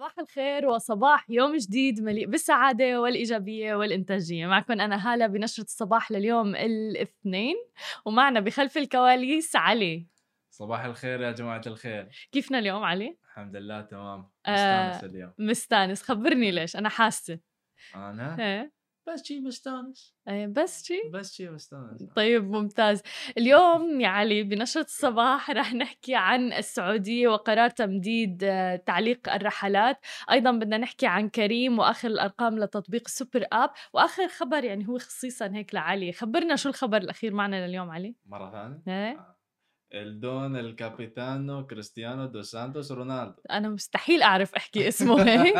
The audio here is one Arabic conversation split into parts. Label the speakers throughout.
Speaker 1: صباح الخير وصباح يوم جديد مليء بالسعادة والإيجابية والإنتاجية. معكم أنا هالة بنشرة الصباح لليوم الاثنين ومعنا بخلف الكواليس علي.
Speaker 2: صباح الخير يا جماعة الخير.
Speaker 1: كيفنا اليوم علي؟
Speaker 2: الحمد لله تمام.
Speaker 1: آه،
Speaker 2: مستانس اليوم.
Speaker 1: مستانس. خبرني ليش؟ أنا حاسة.
Speaker 2: أنا؟
Speaker 1: إيه.
Speaker 2: بس شي مستانس.
Speaker 1: إيه، بس شي؟
Speaker 2: بس شي مستانس.
Speaker 1: طيب ممتاز. اليوم يا علي بنشرة الصباح رح نحكي عن السعودية وقرار تمديد آه، تعليق الرحلات. أيضا بدنا نحكي عن كريم وآخر الأرقام لتطبيق ال super app. وآخر خبر يعني هو خصيصا هيك لعلي. خبرنا شو الخبر الأخير معنا لليوم علي؟
Speaker 2: مرة ثانية؟
Speaker 1: إيه؟
Speaker 2: آه. الدون الكابيتانو كريستيانو دو سانتوس رونالدو
Speaker 1: أنا مستحيل أعرف أحكي اسمه هيك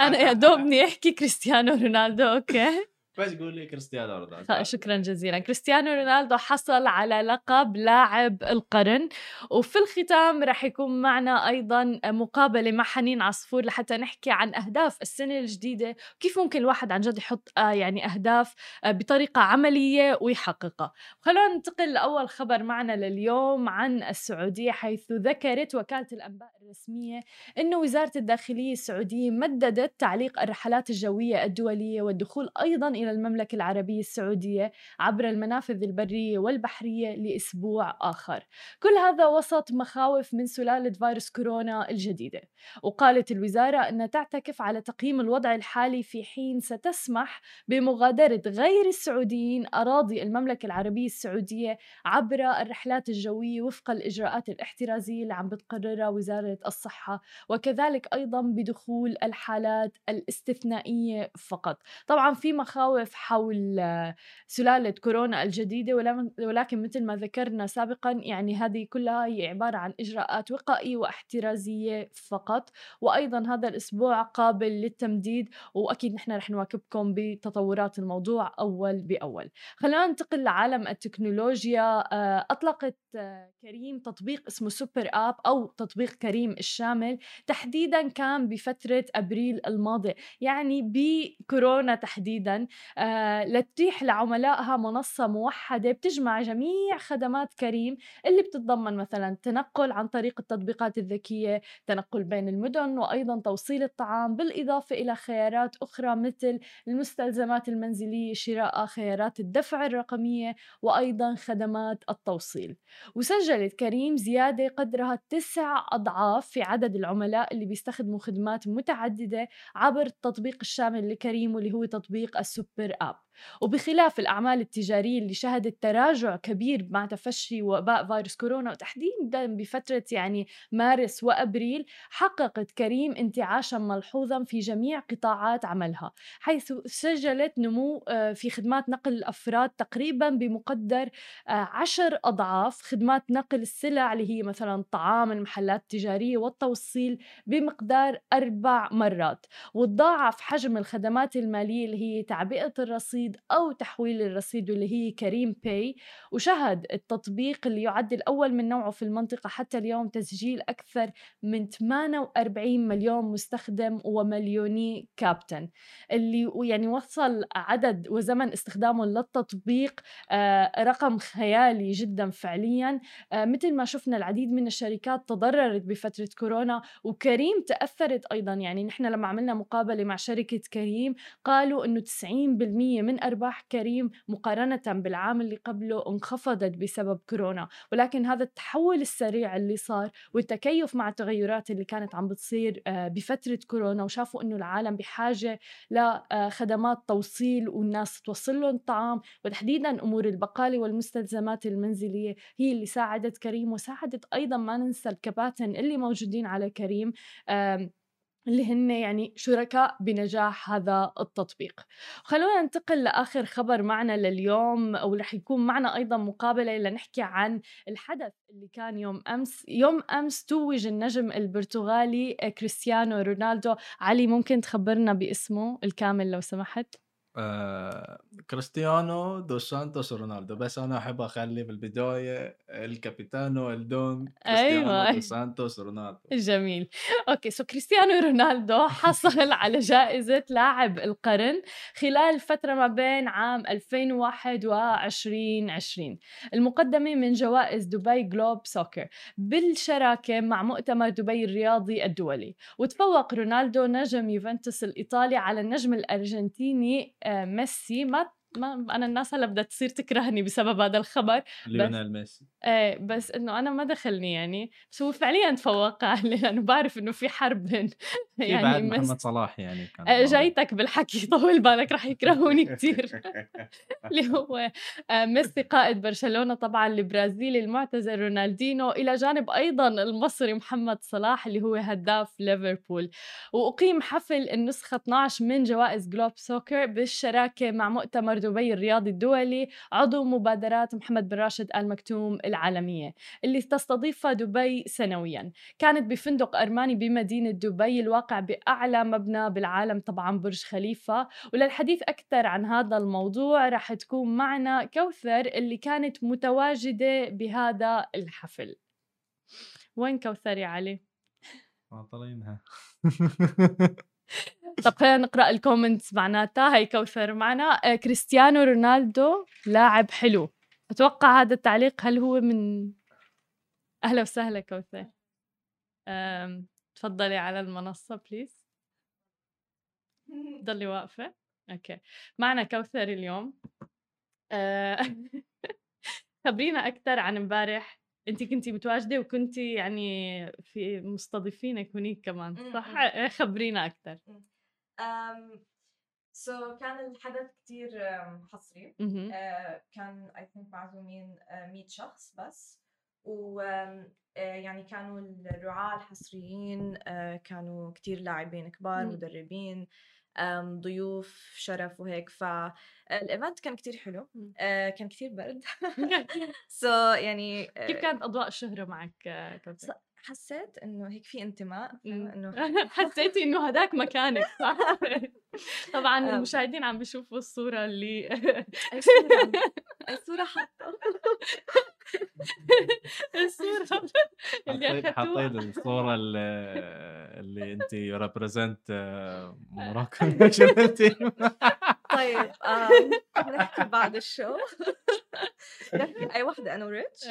Speaker 1: أنا يا دوبني أحكي كريستيانو رونالدو okay.
Speaker 2: بس قولي كريستيانو رونالدو.
Speaker 1: شكرا جزيلا. كريستيانو رونالدو حصل على لقب لاعب القرن وفي الختام رح يكون معنا أيضا مقابلة مع حنين عصفور لحتى نحكي عن أهداف السنة الجديدة وكيف ممكن الواحد عن جد يحط آه، يعني أهداف آه، بطريقة عملية ويحققها. خلونا ننتقل لأول خبر معنا لليوم عن السعودية حيث ذكرت وكالة الأنباء الرسمية إنه وزارة الداخلية السعودية مددت تعليق الرحلات الجوية الدولية والدخول أيضا إلى المملكة العربية السعودية عبر المنافذ البرية والبحرية لأسبوع آخر. كل هذا وسط مخاوف من سلالة فيروس كورونا الجديدة. وقالت الوزارة إنها تعتكف على تقييم الوضع الحالي في حين ستسمح بمغادرة غير السعوديين أراضي المملكة العربية السعودية عبر الرحلات الجوية وفق الإجراءات الاحترازية اللي عم بتقررها وزارة الصحة وكذلك أيضا بدخول الحالات الاستثنائية فقط. طبعا في مخاوف حول آه، سلالة كورونا الجديدة ولم- ولكن مثل ما ذكرنا سابقا يعني هذه كلها هي عبارة عن إجراءات وقائية واحترازية فقط. وأيضا هذا الأسبوع قابل للتمديد وأكيد نحن رح نواكبكم بتطورات الموضوع أول بأول. خلينا ننتقل لعالم التكنولوجيا. آه، أطلقت آه، كريم تطبيق اسمه سوبر آب أو تطبيق كريم الشامل تحديدا كان بفترة أبريل الماضي يعني بكورونا تحديدا. لتتيح لعملائها منصة موحدة بتجمع جميع خدمات كريم اللي بتتضمن مثلا تنقل عن طريق التطبيقات الذكية تنقل بين المدن وأيضا توصيل الطعام بالإضافة إلى خيارات أخرى مثل المستلزمات المنزلية شراء خيارات الدفع الرقمية وأيضا خدمات التوصيل. وسجلت كريم زيادة قدرها تسع أضعاف في عدد العملاء اللي بيستخدموا خدمات متعددة عبر التطبيق الشامل لكريم واللي هو تطبيق السوبر آب وبخلاف الأعمال التجارية اللي شهدت تراجع كبير مع تفشي وباء فيروس كورونا وتحديدا بفترة يعني مارس وأبريل حققت كريم انتعاشا ملحوظا في جميع قطاعات عملها حيث سجلت نمو آه، في خدمات نقل الأفراد تقريبا بمقدر آه، عشر أضعاف خدمات نقل السلع اللي هي مثلا الطعام المحلات التجارية والتوصيل بمقدار أربع مرات وتضاعف حجم الخدمات المالية اللي هي تعبئة الرصيد أو تحويل الرصيد واللي هي كريم باي وشهد التطبيق اللي يعد الأول من نوعه في المنطقة حتى اليوم تسجيل أكثر من 48 مليون مستخدم ومليوني كابتن اللي يعني وصل عدد وزمن استخدامه للتطبيق آه، رقم خيالي جدا فعليا. آه، مثل ما شفنا العديد من الشركات تضررت بفترة كورونا وكريم تأثرت أيضا. يعني نحن لما عملنا مقابلة مع شركة كريم قالوا أنه 90% من أرباح كريم مقارنة بالعام اللي قبله انخفضت بسبب كورونا. ولكن هذا التحول السريع اللي صار والتكيف مع التغيرات اللي كانت عم بتصير آه، بفترة كورونا وشافوا أنه العالم بحاجة لخدمات توصيل والناس توصل لهم الطعام وتحديدا أمور البقالة والمستلزمات المنزلية هي اللي ساعدت كريم وساعدت أيضا ما ننسى الكباتن اللي موجودين على كريم. اللي هن يعني شركاء بنجاح هذا التطبيق. خلونا ننتقل لآخر خبر معنا لليوم ورح يكون معنا أيضا مقابلة لنحكي عن الحدث اللي كان يوم أمس يوم أمس توج النجم البرتغالي كريستيانو رونالدو. علي ممكن تخبرنا باسمه الكامل لو سمحت؟
Speaker 2: آه، كريستيانو دوس سانتوس رونالدو. بس أنا أحب أخلي في البداية الكابيتانو الدون كريستيانو
Speaker 1: أيوة.
Speaker 2: دوس سانتوس رونالدو.
Speaker 1: جميل. okay so كريستيانو رونالدو حصل على جائزة لاعب القرن خلال فترة ما بين عام 2001 و 2020 المقدمة من جوائز دبي Globe Soccer بالشراكة مع مؤتمر دبي الرياضي الدولي. وتفوق رونالدو نجم يوفنتوس الإيطالي على النجم الأرجنتيني آه، ميسي ما ما أنا الناس هلأ بدها تصير تكرهني بسبب هذا الخبر
Speaker 2: ليونيل ميسي.
Speaker 1: إيه بس إنه أنا ما دخلني يعني. بس هو فعليا تفوق عليه لأنه بعرف إنه في حرب بين
Speaker 2: بعد
Speaker 1: يعني مس...
Speaker 2: محمد صلاح يعني كان موجود.
Speaker 1: جايتك بالحكي طول بالك رح يكرهوني كثير اللي هو آه، ميسي قائد برشلونة طبعا البرازيلي المعتزل رونالدينو إلى جانب أيضا المصري محمد صلاح اللي هو هداف ليفربول. وأقيم حفل النسخة 12 من جوائز جلوب سوكر بالشراكة مع مؤتمر دبي الرياضي الدولي عضو مبادرات محمد بن راشد آل مكتوم العالمية اللي تستضيفها دبي سنويا. كانت بفندق أرماني بمدينة دبي الواقع بأعلى مبنى بالعالم طبعا برج خليفة. وللحديث أكثر عن هذا الموضوع رح تكون معنا كوثر اللي كانت متواجدة بهذا الحفل. وين كوثر يا علي؟
Speaker 2: معطلينها.
Speaker 1: طب خلينا نقرأ ال comments معناتها. هي كوثر معنا. آه، كريستيانو رونالدو لاعب حلو. أتوقع هذا التعليق هل هو من أهلا وسهلا كوثر. تفضلي على المنصة please ضلي واقفة. okay. معنا كوثر اليوم. آه، خبرينا أكثر عن امبارح. انت كنتي متواجدة وكنتي يعني في مستضيفينك هناك كمان
Speaker 3: م-
Speaker 1: صح؟
Speaker 3: م.
Speaker 1: آه، خبرينا أكثر
Speaker 3: um, so كان الحدث كتير um, حصري. uh, كان I think معزومين uh, 100 شخص بس. و uh, يعني كانوا الرعاة الحصريين كانوا كتير لاعبين كبار
Speaker 1: مم.
Speaker 3: مدربين. ضيوف شرف وهيك. فالايفنت كان كتير حلو. uh, كان كتير برد. So يعني uh,
Speaker 1: كيف كانت أضواء الشهرة معك آه،
Speaker 3: حسيت إنه هيك في انتماء. إنه
Speaker 1: حسيتي إنه هداك مكانك صح؟ طبعا. المشاهدين عم بيشوفوا الصورة اللي
Speaker 3: أي صورة؟ أي صورة حاطة؟
Speaker 1: الصورة اللي
Speaker 2: حطيت
Speaker 1: اخذتوها
Speaker 2: حطيت الصورة اللي, انت represent Morocco national team
Speaker 3: طيب نحكي بعد الشو. أي وحدة أنا وريتش.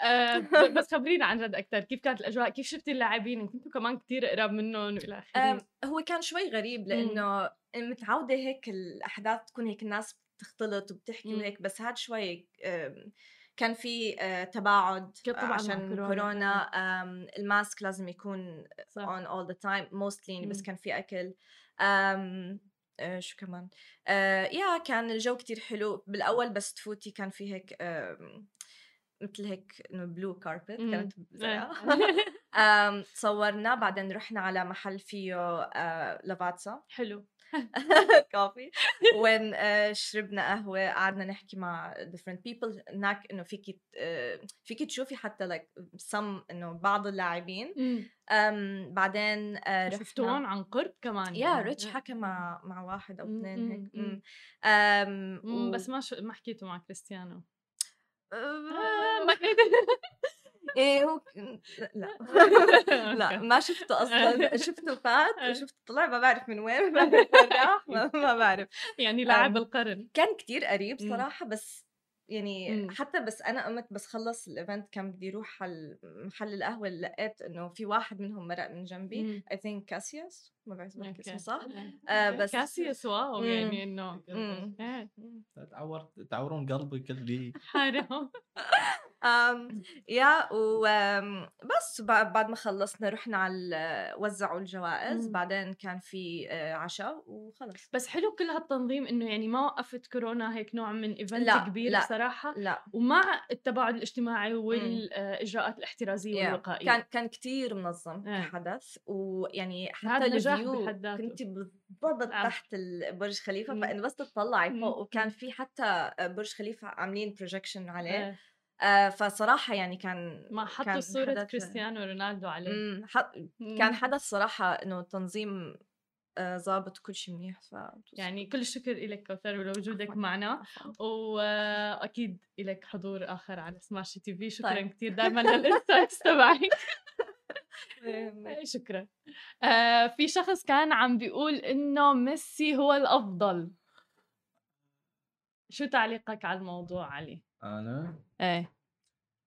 Speaker 1: آه، بس خبرينا عن جد أكثر كيف كانت الأجواء؟ كيف شفتي اللاعبين؟ كنتوا كمان كتير قراب منهم والى آخره.
Speaker 3: هو كان شوي غريب لأنه متعودة هيك الأحداث تكون هيك الناس بتختلط وبتحكي. وهيك بس هاد شوي كان في آه، تباعد
Speaker 1: مع
Speaker 3: عشان
Speaker 1: كورونا.
Speaker 3: كورونا الماسك لازم يكون all the time mostly يعني بس
Speaker 1: مم.
Speaker 3: كان في أكل. أم آه شو كمان؟ آه يا كان الجو كتير حلو. بالأول بس تفوتي كان في هيك مثل هيك إنه بلو كاربت
Speaker 1: مم.
Speaker 3: كانت تصورنا بعدين رحنا على محل فيه آه لافاتسا.
Speaker 1: حلو.
Speaker 3: كوفي وين آه، شربنا قهوة قعدنا نحكي مع different people هناك إنه فيكي آه، فيكي تشوفي حتى like some إنه بعض اللاعبين. بعدين آه،
Speaker 1: شفتوهم عن قرب كمان
Speaker 3: يا
Speaker 1: يعني.
Speaker 3: ريتش حكى مع مع واحد
Speaker 1: أو
Speaker 3: اثنين هيك.
Speaker 1: بس ما ما حكيتوا مع كريستيانو. ما
Speaker 3: إيه هو لا لا ما شفته أصلا شفته فات. وشفته طلع ما بعرف من وين ما بعرف ما بعرف
Speaker 1: يعني لاعب. القرن
Speaker 3: كان كتير قريب
Speaker 1: مم.
Speaker 3: صراحة بس يعني
Speaker 1: مم.
Speaker 3: حتى بس أنا قمت بس خلص الايفنت كان بدي أروح على محل القهوة اللي لقيت إنه في واحد منهم مرق من جنبي. I think كاسياس ما بعرف اسمه. صح
Speaker 1: آه،
Speaker 3: آه، بس-
Speaker 1: كاسيوس واو
Speaker 3: مم.
Speaker 1: يعني
Speaker 3: إنه.
Speaker 1: إيه،
Speaker 2: تعور تعورون قلبي كل
Speaker 1: حرام
Speaker 3: أم يا وبس بعد ما خلصنا رحنا على وزعوا الجوائز
Speaker 1: مم.
Speaker 3: بعدين كان في آه، عشاء وخلص
Speaker 1: بس حلو كل هالتنظيم إنه يعني ما وقفت كورونا هيك نوع من event
Speaker 3: لا،
Speaker 1: كبير
Speaker 3: لا.
Speaker 1: بصراحة
Speaker 3: لا
Speaker 1: ومع التباعد الاجتماعي والاجراءات الاحترازية
Speaker 3: يا.
Speaker 1: والوقائية
Speaker 3: كان كان كتير منظم
Speaker 1: إيه.
Speaker 3: كحدث ويعني
Speaker 1: هذا
Speaker 3: حتى
Speaker 1: نجاح ال view.
Speaker 3: كنت بالضبط
Speaker 1: آه.
Speaker 3: تحت برج خليفة
Speaker 1: مم.
Speaker 3: فانه بس تطلعي
Speaker 1: مم.
Speaker 3: فوق وكان في حتى برج خليفة عاملين projection عليه
Speaker 1: إيه.
Speaker 3: آه فصراحة يعني كان
Speaker 1: ما حطوا
Speaker 3: كان
Speaker 1: صورة
Speaker 3: حدث-
Speaker 1: كريستيانو رونالدو عليه
Speaker 3: حط- كان حدث صراحة إنه تنظيم آه، ظابط وكل شيء منيح ف
Speaker 1: يعني كل الشكر لك كوثر ولوجودك. معنا. واكيد لك حضور آخر على سماش تي في شكرا
Speaker 3: طيب.
Speaker 1: كثير دائما لل insights
Speaker 3: تبعك
Speaker 1: شكرا. آه في شخص كان عم بيقول إنه ميسي هو الأفضل. شو تعليقك على الموضوع علي؟
Speaker 2: أنا؟
Speaker 1: إيه.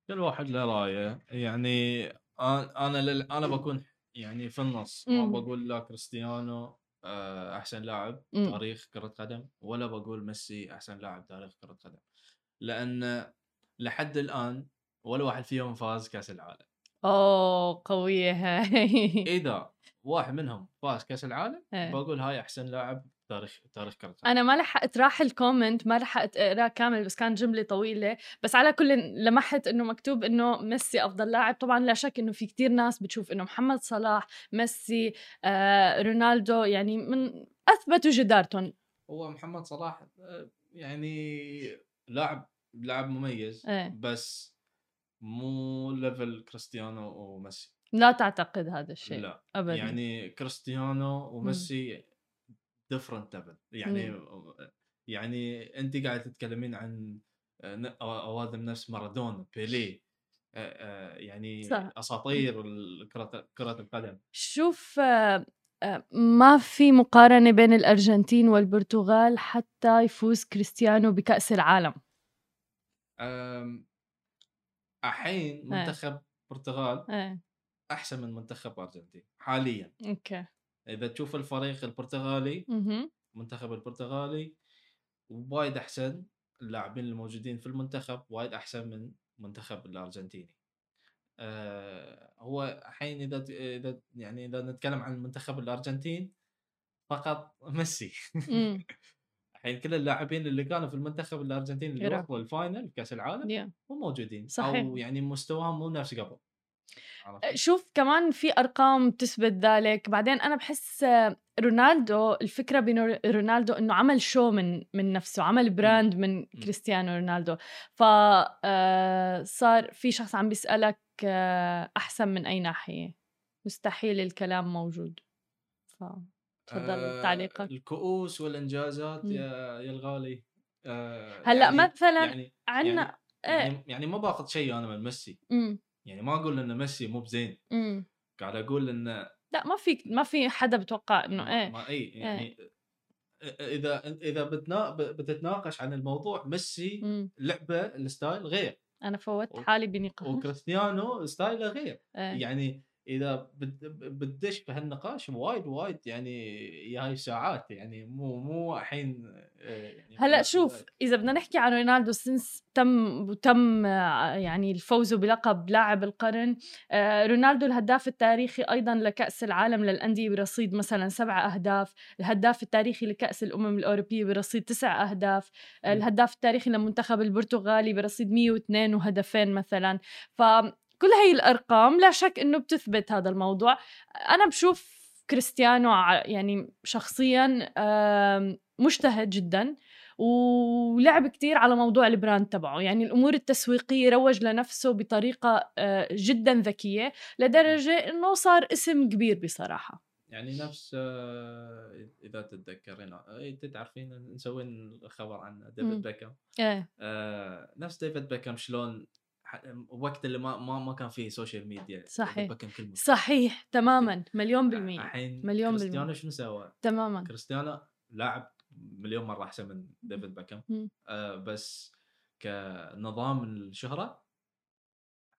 Speaker 2: كل واحد له رأيه. يعني أنا أنا لل... أنا بكون يعني في النص. ما. بقول لا كريستيانو آه، أحسن لاعب. تاريخ كرة قدم ولا بقول ميسي أحسن لاعب تاريخ كرة قدم. لأن لحد الآن ولا واحد فيهم فاز كأس العالم.
Speaker 1: أوه قوية هاي.
Speaker 2: إذا واحد منهم فاز كأس العالم
Speaker 1: إيه.
Speaker 2: بقول هاي أحسن لاعب تاريخ تاريخ قدم
Speaker 1: أنا ما لحقت راح ال comment ما لحقت اقراه كامل بس كان جملة طويلة. بس على كل لمحت إنه مكتوب إنه ميسي أفضل لاعب. طبعا لا شك إنه في كتير ناس بتشوف إنه محمد صلاح ميسي آه رونالدو يعني من أثبتوا جدارتهم.
Speaker 2: هو محمد صلاح آه، يعني لاعب لاعب مميز
Speaker 1: إيه.
Speaker 2: بس مو level كريستيانو وميسي.
Speaker 1: لا تعتقد هذا الشيء
Speaker 2: لا
Speaker 1: ابدا.
Speaker 2: يعني كريستيانو وميسي different level يعني يعني انت قاعد تتكلمين عن اوادم نفس مارادونا بيليه يعني
Speaker 1: صح.
Speaker 2: أساطير كرة القدم.
Speaker 1: شوف آه، آه، ما في مقارنة بين الأرجنتين والبرتغال حتى يفوز كريستيانو بكأس العالم.
Speaker 2: الحين
Speaker 1: إيه.
Speaker 2: منتخب البرتغال
Speaker 1: إيه
Speaker 2: أحسن من منتخب أرجنتين حاليا
Speaker 1: أوكي
Speaker 2: إذا تشوف الفريق البرتغالي. المنتخب البرتغالي وايد أحسن اللاعبين الموجودين في المنتخب وايد أحسن من المنتخب الأرجنتيني آه هو الحين إذا إذا يعني إذا نتكلم عن المنتخب الأرجنتين فقط ميسي. الحين كل اللاعبين اللي كانوا في المنتخب الأرجنتيني اللي. وصلوا ال final كأس العالم. مو موجودين
Speaker 1: صحيح.
Speaker 2: أو يعني مستواهم مو نفس قبل عرفت؟
Speaker 1: شوف كمان في أرقام تثبت ذلك بعدين أنا بحس رونالدو الفكرة بين رونالدو إنه عمل شو من من نفسه عمل brand من كريستيانو رونالدو ف آه، صار في شخص عم بيسألك آه، أحسن من أي ناحية مستحيل الكلام موجود ف تفضل
Speaker 2: آه،
Speaker 1: تعليقك.
Speaker 2: الكؤوس
Speaker 1: والإنجازات.
Speaker 2: يا يا الغالي آه
Speaker 1: هلأ
Speaker 2: يعني
Speaker 1: مثلا
Speaker 2: يعني
Speaker 1: عنا إيه؟
Speaker 2: يعني, يعني ما باخذ شيء أنا من ميسي. يعني ما أقول إن ميسي مو بزين. قاعد أقول انه
Speaker 1: لأ ما في ما في حدا بتوقع إنه إيه
Speaker 2: ما إي يعني إذا إذا بتنا... بتتناقش عن الموضوع ميسي.
Speaker 1: لعبة
Speaker 2: ال style غير.
Speaker 1: أنا فوت حالي بنقاش.
Speaker 2: وكريستيانو style ه غير.
Speaker 1: إيه.
Speaker 2: يعني إذا بت- بتدش بهالنقاش وايد وايد يعني هاي ساعات يعني مو مو الحين آه، يعني
Speaker 1: هلأ
Speaker 2: في-
Speaker 1: شوف إذا بدنا نحكي عن رونالدو سنس تم تم آه، يعني الفوز بلقب لاعب القرن آه، رونالدو الهداف التاريخي أيضا لكأس العالم للأندية برصيد مثلا سبع أهداف الهداف التاريخي لكأس الأمم الأوروبية برصيد تسع
Speaker 2: أهداف.
Speaker 1: الهداف التاريخي للمنتخب البرتغالي برصيد 102 وهدفين مثلا فكل هي الأرقام لا شك إنه بتثبت هذا الموضوع. أنا بشوف كريستيانو يعني شخصيا مجتهد جدا ولعب كتير على موضوع البراند تبعه. يعني الأمور التسويقية روج لنفسه بطريقة آه، جدا ذكية لدرجة أنه صار اسم كبير بصراحة.
Speaker 2: يعني نفس آه، إذا تتذكرين انت تعرفين نسوي الخبر عن. ديفيد بيكم
Speaker 1: إيه.
Speaker 2: آه، نفس ديفيد بيكم شلون وقت اللي ما ما, ما كان فيه social media
Speaker 1: صحيح. صحيح تماما مليون بالمية
Speaker 2: الحين
Speaker 1: مليون
Speaker 2: كريستيانو
Speaker 1: بالمية.
Speaker 2: شنو سوى؟
Speaker 1: تماما
Speaker 2: كريستيانو لاعب مليون مرة أحسن من ديفيد بيكم
Speaker 1: مم.
Speaker 2: آه بس كنظام الشهرة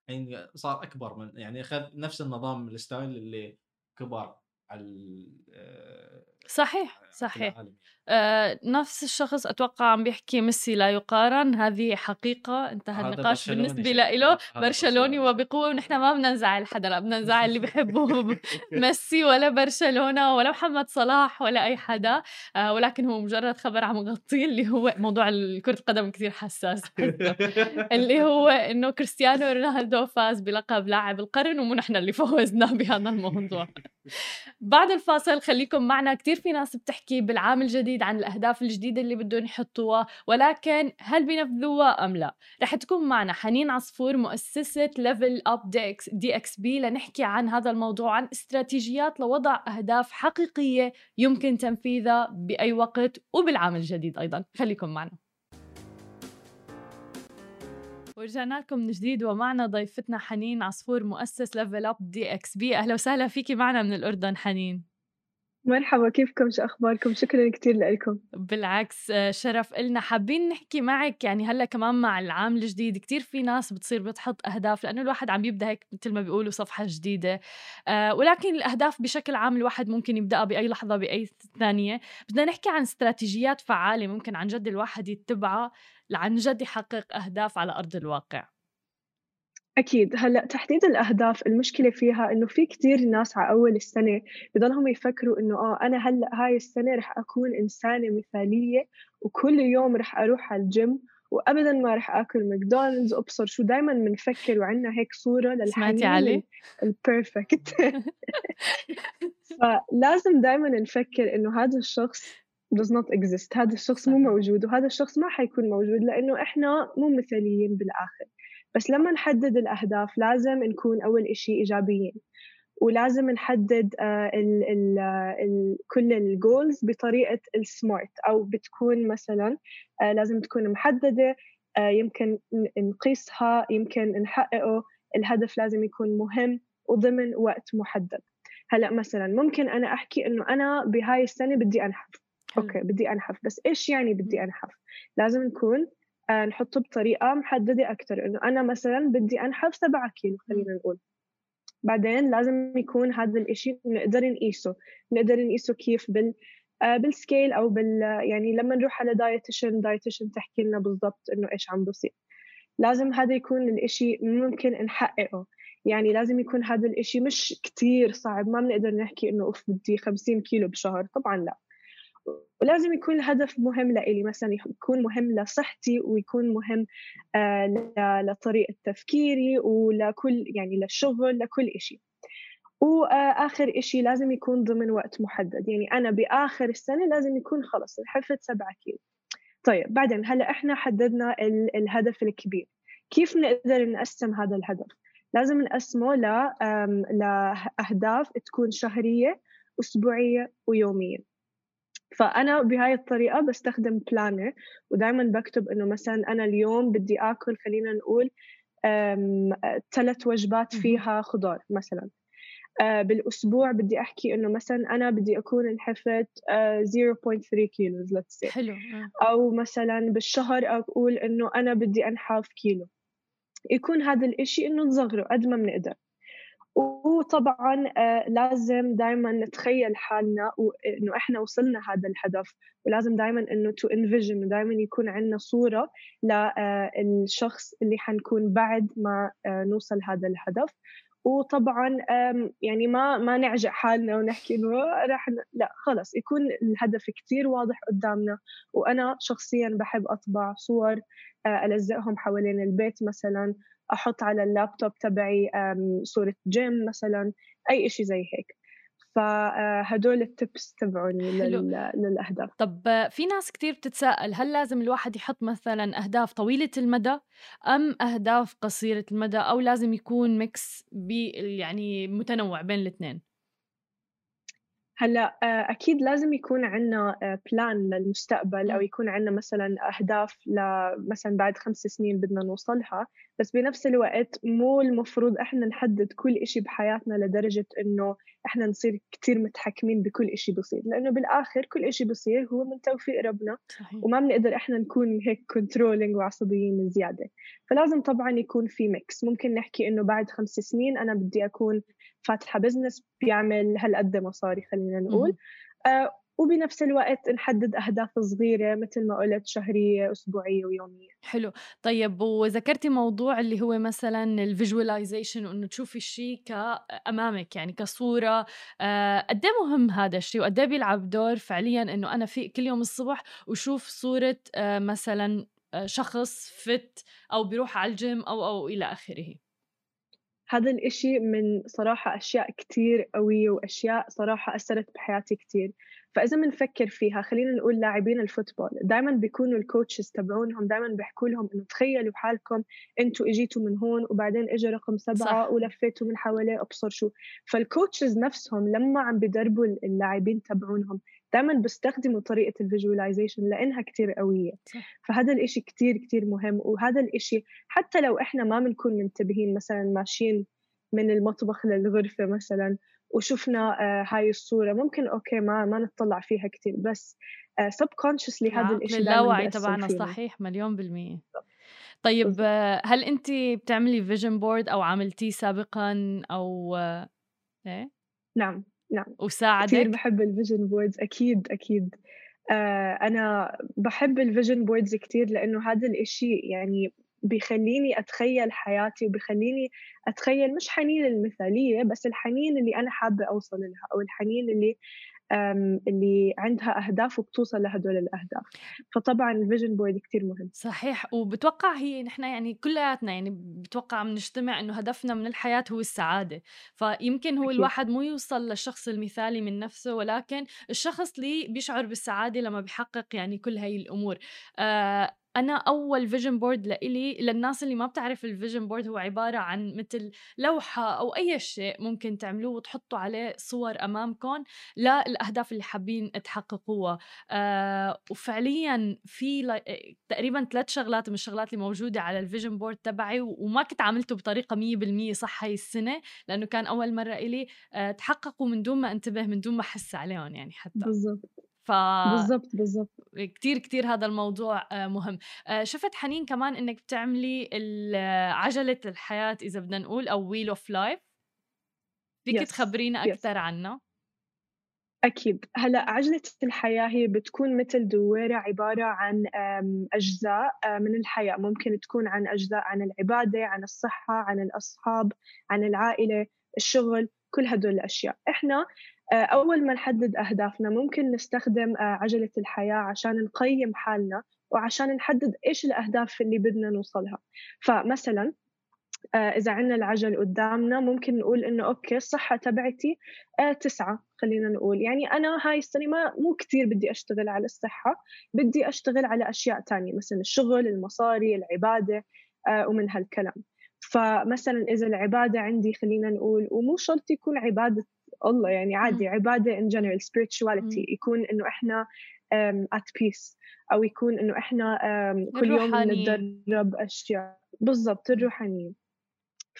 Speaker 2: الحين صار أكبر من يعني أخذ نفس النظام ال style اللي كبر على آه،
Speaker 1: صحيح
Speaker 2: في
Speaker 1: صحيح.
Speaker 2: العالم.
Speaker 1: آه نفس الشخص أتوقع عم بيحكي ميسي لا يقارن. هذه حقيقة. انتهى النقاش
Speaker 2: بالنسبة.
Speaker 1: له. برشلوني
Speaker 2: برشلوني.
Speaker 1: وبقوة ونحن ما بدنا نزعل حدا لا بدنا نزعل اللي بيحبوا ميسي ولا برشلونة ولا محمد صلاح ولا أي حدا. آه ولكن هو مجرد خبر عم نغطيه اللي هو موضوع كرة القدم كثير حساس. اللي هو إنه كريستيانو رونالدو فاز بلقب لاعب القرن ومو نحن اللي فوزنا بهذا الموضوع. بعد الفاصل خليكم معنا كتير في ناس بتحكي بالعام الجديد عن الأهداف الجديدة اللي بدهم يحطوها ولكن هل بينفذوها أم لا؟ رح تكون معنا حنين عصفور مؤسسة Level Up DXB لنحكي عن هذا الموضوع عن استراتيجيات لوضع أهداف حقيقية يمكن تنفيذها بأي وقت وبالعام الجديد أيضا. خليكم معنا. ورجعنا لكم من جديد ومعنا ضيفتنا حنين عصفور مؤسس Level Up DXB أهلا وسهلا فيكي معنا من الأردن حنين.
Speaker 4: مرحبا كيفكم؟ شو أخباركم؟ شكرا كثير لكم.
Speaker 1: بالعكس آه، شرف إلنا. حابين نحكي معك يعني هلأ كمان مع العام الجديد. كتير في ناس بتصير بتحط أهداف لأنه الواحد عم يبدأ هيك مثل ما بيقولوا صفحة جديدة. آه ولكن الأهداف بشكل عام الواحد ممكن يبدأها بأي لحظة بأي ثانية. بدنا نحكي عن استراتيجيات فعالة ممكن عن جد الواحد يتبعها لعن جد يحقق أهداف على أرض الواقع.
Speaker 4: أكيد. هلأ تحديد الأهداف المشكلة فيها إنه في كتير ناس على أول السنة بضلهم يفكروا إنه آه أنا هلأ هاي السنة رح أكون إنسانة مثالية وكل يوم رح أروح على الجيم وابدا ما رح آكل ماكدونالدز ابصر شو دائما بنفكر وعندنا هيك صورة
Speaker 1: لحنين ال
Speaker 4: perfect فلازم دائما نفكر إنه هذا الشخص does not exist. هذا الشخص مو موجود وهذا الشخص ما حيكون موجود لأنه إحنا مو مثاليين بالآخر. بس لما نحدد الأهداف لازم نكون أول إشي إيجابيين ولازم نحدد آه، ال ال ال كل ال goals بطريقة ال SMART أو بتكون مثلا آه، لازم تكون محددة آه، يمكن نقيسها يمكن نحققه الهدف لازم يكون مهم وضمن وقت محدد. هلأ مثلا ممكن أنا أحكي إنه أنا بهاي السنة بدي أنحف okay بدي أنحف بس إيش يعني بدي أنحف؟ لازم نكون آه، نحطه بطريقة محددة أكتر إنه أنا مثلا بدي أنحف سبعة كيلو خلينا نقول. بعدين لازم يكون هذا الإشي نقدر نقيسه نقدر نقيسه كيف بال آه، بال scale أو بال يعني لما نروح على dietitian، dietitian تحكي لنا بالضبط إنه إيش عم بصير. لازم هذا يكون الإشي ممكن نحققه. يعني لازم يكون هذا الإشي مش كتير صعب ما بنقدر نحكي إنه أوف بدي 50 كيلو بشهر طبعا لا. ولازم يكون الهدف مهم لإلي مثلا يكون مهم لصحتي ويكون مهم آه، لطريقة تفكيري ولكل يعني للشغل لكل إشي. وآخر إشي لازم يكون ضمن وقت محدد. يعني أنا بآخر السنة لازم يكون خلص حفظت سبعة كيلو. طيب بعدين هلأ إحنا حددنا الهدف الكبير. كيف نقدر نقسم هذا الهدف؟ لازم نقسمه لأهداف تكون شهرية أسبوعية ويومية. فأنا بهاي الطريقة بستخدم بلانر ودائما بكتب إنه مثلا أنا اليوم بدي آكل خلينا نقول ثلاث وجبات فيها خضار مثلا. آه، بالأسبوع بدي أحكي إنه مثلا أنا بدي أكون انحفت 0.3 كيلو say.
Speaker 1: حلو آه.
Speaker 4: أو مثلا بالشهر أقول إنه أنا بدي أنحف كيلو. يكون هذا الإشي إنه نصغره قد ما بنقدر. وطبعا آه، لازم دائما نتخيل حالنا وانه إحنا وصلنا هذا الهدف. ولازم دائما إنه to envision دائما يكون عندنا صورة للشخص آه، اللي حنكون بعد ما آه، نوصل هذا الهدف. وطبعا يعني ما ما نعجق حالنا ونحكي إنه راح لا خلص يكون الهدف كثير واضح قدامنا. وأنا شخصيا بحب أطبع صور ألزقهم حوالين البيت مثلا. أحط على اللابتوب تبعي صورة جيم مثلا أي شيء زي هيك. فهدول ال tips تبعوني للأهداف.
Speaker 1: طب في ناس كتير بتتساءل هل لازم الواحد يحط مثلا أهداف طويلة المدى أم أهداف قصيرة المدى أو لازم يكون mix يعني متنوع بين الاثنين
Speaker 4: هلأ آه، أكيد لازم يكون عندنا plan آه، للمستقبل أو يكون عندنا مثلا أهداف مثلا بعد خمس سنين بدنا نوصلها. بس بنفس الوقت مو المفروض إحنا نحدد كل إشي بحياتنا لدرجة إنه إحنا نصير كتير متحكمين بكل إشي بصير. لأنه بالآخر كل إشي بصير هو من توفيق ربنا صحيح. وما بنقدر إحنا نكون هيك controlling وعصبيين زيادة. فلازم طبعا يكون في mix ممكن نحكي إنه بعد خمس سنين أنا بدي أكون فاتحة business بيعمل هالقد مصاري خلينا نقول. آه وبنفس الوقت نحدد أهداف صغيرة مثل ما قلت شهرية أسبوعية ويومية.
Speaker 1: حلو. طيب وذكرتي موضوع اللي هو مثلا ال visualization وإنه تشوفي الشيء قدامك يعني كصورة. آه قد إيه مهم هذا الشيء وقد إيه بيلعب دور فعليا إنه أنا في كل يوم الصبح وشوف صورة آه مثلا آه، شخص fit أو بيروح على الجيم أو أو إلى آخره؟
Speaker 4: هذا الإشي من صراحة أشياء كتير قوية وأشياء صراحة أثرت بحياتي كتير فإذا بنفكر فيها خلينا نقول لاعبين ال football دائما بيكونوا ال coaches تبعونهم دائما بيحكوا لهم إنه تخيلوا حالكم أنتوا إجيتوا من هون وبعدين إجا رقم سبعة صح. ولفيتوا من حواليه أبصر شو فال coaches نفسهم لما عم بدربوا اللاعبين تبعونهم دائما بيستخدموا طريقة ال visualization لأنها كتير قوية. فهذا الإشي كتير كتير مهم وهذا الإشي حتى لو إحنا ما بنكون منتبهين مثلا ماشيين من المطبخ للغرفة مثلا وشفنا آه، هاي الصورة ممكن okay ما ما نطلع فيها كتير بس sub آه، هذا الإشي
Speaker 1: اللاوعي تبعنا صحيح مليون بالمية. طيب آه، هل أنت بتعملي vision board أو عملتيه سابقا أو إيه؟
Speaker 4: نعم. نعم.
Speaker 1: وساعدك.
Speaker 4: كثير بحب ال vision boards أكيد أكيد. آه أنا بحب ال vision boards كثير لأنه هذا الإشي يعني بيخليني أتخيل حياتي وبيخليني أتخيل مش حنين المثالية بس الحنين اللي أنا حابة أوصل لها أو الحنين اللي اللي عندها أهداف وبتوصل لهدول الأهداف. فطبعا ال vision board كتير مهم.
Speaker 1: صحيح. وبتوقع هي نحن يعني كلياتنا يعني بتوقع بنجتمع إنه هدفنا من الحياة هو السعادة. فيمكن هو أكيد. الواحد مو يوصل للشخص المثالي من نفسه ولكن الشخص اللي بيشعر بالسعادة لما بيحقق يعني كل هاي الأمور. آه أنا أول vision board لإلي للناس اللي ما بتعرف ال vision board هو عبارة عن مثل لوحة أو أي شيء ممكن تعملوه وتحطوا عليه صور أمامكم للأهداف اللي حابين تحققوها. آه وفعليا في تقريبا ثلاث شغلات من الشغلات اللي موجودة على ال vision board تبعي وما كنت عملته بطريقة 100% صح هاي السنة لأنه كان أول مرة إلي آه تحققوا من دون ما أنتبه من دون ما أحس عليهم يعني حتى.
Speaker 4: بالضبط. ف بالضبط بالضبط.
Speaker 1: كتير كتير هذا الموضوع آه، مهم. آه، شفت حنين كمان إنك بتعملي عجلة الحياة إذا بدنا نقول أو wheel of life فيك yes. تخبرينا أكثر yes. عنها؟
Speaker 4: أكيد. هلأ عجلة الحياة هي بتكون مثل دويرة عبارة عن أجزاء آه، من الحياة. ممكن تكون عن أجزاء عن العبادة عن الصحة عن الأصحاب عن العائلة الشغل كل هدول الأشياء. إحنا أول ما نحدد أهدافنا ممكن نستخدم آه، عجلة الحياة عشان نقيم حالنا وعشان نحدد إيش الأهداف اللي بدنا نوصلها. فمثلا آه، إذا عنا العجل قدامنا ممكن نقول إنه أوكي الصحة تبعتي تسعة خلينا نقول. يعني أنا هاي السنة ما مو كتير بدي أشتغل على الصحة بدي أشتغل على أشياء تانية مثلا الشغل المصاري العبادة ومن هالكلام. فمثلا إذا العبادة عندي خلينا نقول ومو شرط يكون عبادة الله يعني عادي عبادة in general spirituality يكون إحنا um, at peace أو يكون إنه إحنا um, كل يوم نتدرب أشياء. بالضبط الروحانيين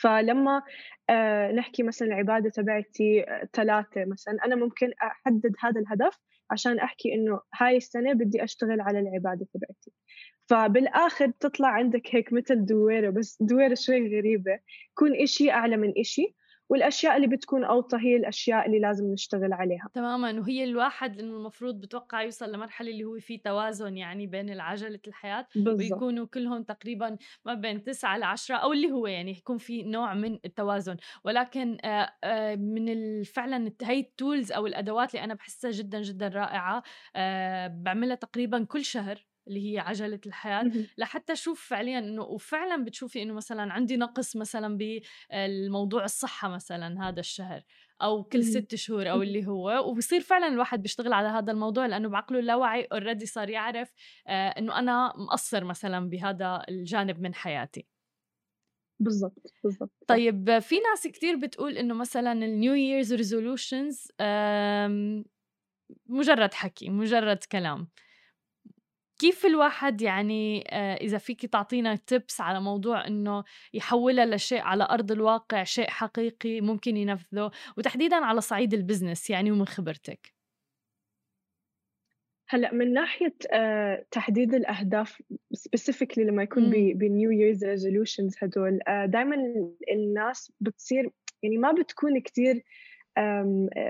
Speaker 4: فلما آه نحكي مثلا العبادة تبعتي ثلاثة مثلا أنا ممكن أحدد هذا الهدف عشان أحكي إنه هاي السنة بدي أشتغل على العبادة تبعتي. فبالآخر بتطلع عندك هيك مثل دويرة بس دويرة شوي غريبة. يكون إشي أعلى من إشي والأشياء اللي بتكون أوطى هي الأشياء اللي لازم نشتغل عليها.
Speaker 1: تماما وهي الواحد إنه المفروض بتوقع يوصل لمرحلة اللي هو في توازن يعني بين العجلة الحياة بالزبط. ويكونوا كلهم تقريبا ما بين 9 ل 10 أو اللي هو يعني يكون في نوع من التوازن. ولكن آه، آه، من فعلا هي التولز أو الأدوات اللي أنا بحسها جدا جدا رائعة آه، بعملها تقريبا كل شهر. اللي هي عجلة الحياة. لحتى أشوف فعليا إنه وفعلا بتشوفي إنه مثلا عندي نقص مثلا بالموضوع الصحة مثلا هذا الشهر أو كل ست شهور أو اللي هو. وبصير فعلا الواحد بيشتغل على هذا الموضوع لأنه بعقله اللاواعي already صار يعرف آه إنه أنا مقصر مثلا بهذا الجانب من حياتي.
Speaker 4: بالضبط بالضبط
Speaker 1: طيب في ناس كثير بتقول إنه مثلا ال New Year's resolutions مجرد حكي مجرد كلام. كيف الواحد يعني آه، إذا فيك تعطينا tips على موضوع إنه يحولها لشيء على أرض الواقع شيء حقيقي ممكن ينفذه وتحديدا على صعيد ال business يعني ومن خبرتك؟
Speaker 4: هلأ من ناحية آه، تحديد الأهداف specifically لما يكون ب New Year's resolutions هدول آه، دائما الناس بتصير يعني ما بتكون كثير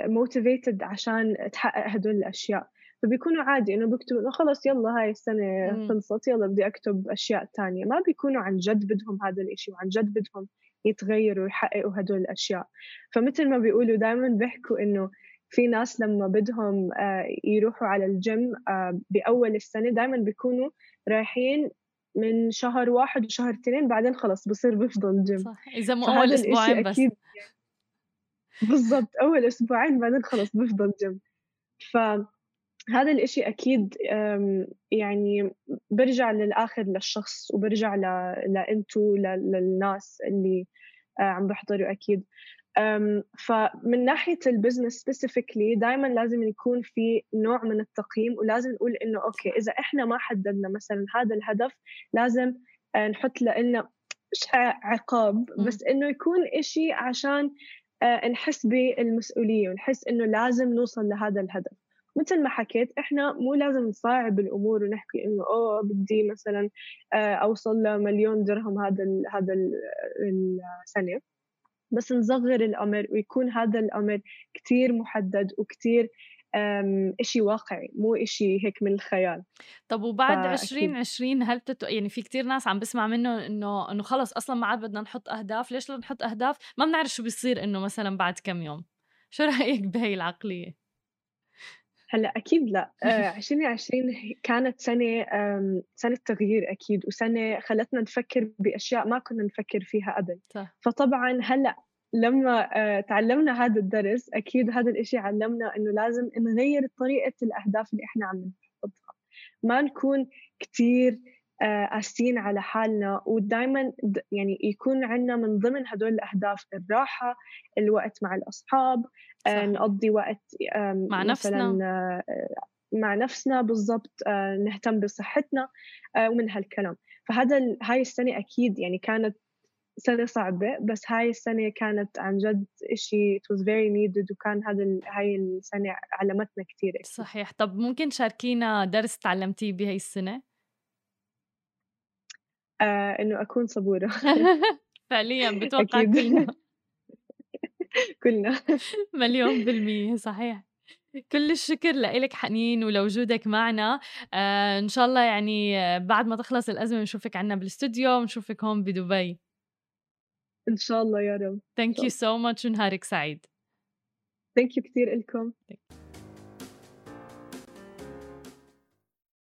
Speaker 4: motivated عشان تحقق هدول الأشياء. فبيكونوا عادي إنه بيكتبوا إنه خلص يلا هاي السنة خلصت يلا بدي أكتب أشياء تانية. ما بيكونوا عن جد بدهم هذا الإشي وعن جد بدهم يتغيروا ويحققوا هدول الأشياء. فمثل ما بيقولوا دائما بيحكوا إنه في ناس لما بدهم آه، يروحوا على الجيم آه، بأول السنة دائما بيكونوا رايحين من شهر واحد وشهر اثنين بعدين خلص بصير بفضل جيم.
Speaker 1: صح. إذا مو أول أسبوعين بس. أكيد
Speaker 4: بالضبط. أول أسبوعين بعدين خلص بفضل جيم. فهذا الإشي أكيد يعني برجع للآخر للشخص وبرجع لأنتو للناس اللي آه، عم بحضروا أكيد. فمن ناحية ال business specifically دائما لازم يكون في نوع من التقييم ولازم نقول إنه okay إذا إحنا ما حددنا مثلا هذا الهدف لازم آه، نحط لنا عقاب بس إنه يكون إشي عشان آه، نحس بالمسؤولية ونحس إنه لازم نوصل لهذا الهدف. مثل ما حكيت إحنا مو لازم نصعب الأمور ونحكي إنه أوه بدي مثلا آه، أوصل لمليون درهم هذا هذا السنة. بس نصغر الأمر ويكون هذا الأمر كتير محدد وكتير إشي واقعي مو إشي هيك من الخيال.
Speaker 1: طب وبعد 2020 هل تت... يعني في كتير ناس عم بسمع منه إنه إنه خلص أصلا ما عاد بدنا نحط أهداف. ليش لا نحط أهداف؟ ما بنعرف شو بيصير إنه مثلا بعد كم يوم. شو رأيك بهي العقلية؟
Speaker 4: هلأ أكيد لأ. 2020 كانت سنة سنة تغيير أكيد وسنة خلتنا نفكر بأشياء ما كنا نفكر فيها قبل صح. فطبعا هلأ لما آه، تعلمنا هذا الدرس أكيد هذا الإشي علمنا إنه لازم نغير طريقة الأهداف اللي إحنا عم نحطها. ما نكون كثير آه، قاسيين على حالنا. ودائما يعني يكون عندنا من ضمن هدول الأهداف الراحة الوقت مع الأصحاب آه، صح. نقضي وقت
Speaker 1: مع نفسنا.
Speaker 4: مع نفسنا بالضبط نهتم بصحتنا ومن هالكلام. فهذا هاي السنة أكيد يعني كانت سنة صعبة بس هاي السنة كانت عن جد إشي it was very needed وكان هذا هاي السنة علمتنا كثير
Speaker 1: صحيح. طب ممكن تشاركينا درس تعلمتيه بهاي السنة؟
Speaker 4: آه إنه أكون صبورة.
Speaker 1: فعليا بتوقع كلنا.
Speaker 4: كلنا.
Speaker 1: مليون بالمية صحيح. كل الشكر لإلك حنين ولوجودك معنا. آه إن شاء الله يعني آه، بعد ما تخلص الأزمة نشوفك عنا بالاستوديو ونشوفك هون بدبي.
Speaker 4: إن شاء الله يا رب
Speaker 1: thank you so much ونهارك سعيد.
Speaker 4: ثانك يو كثير لكم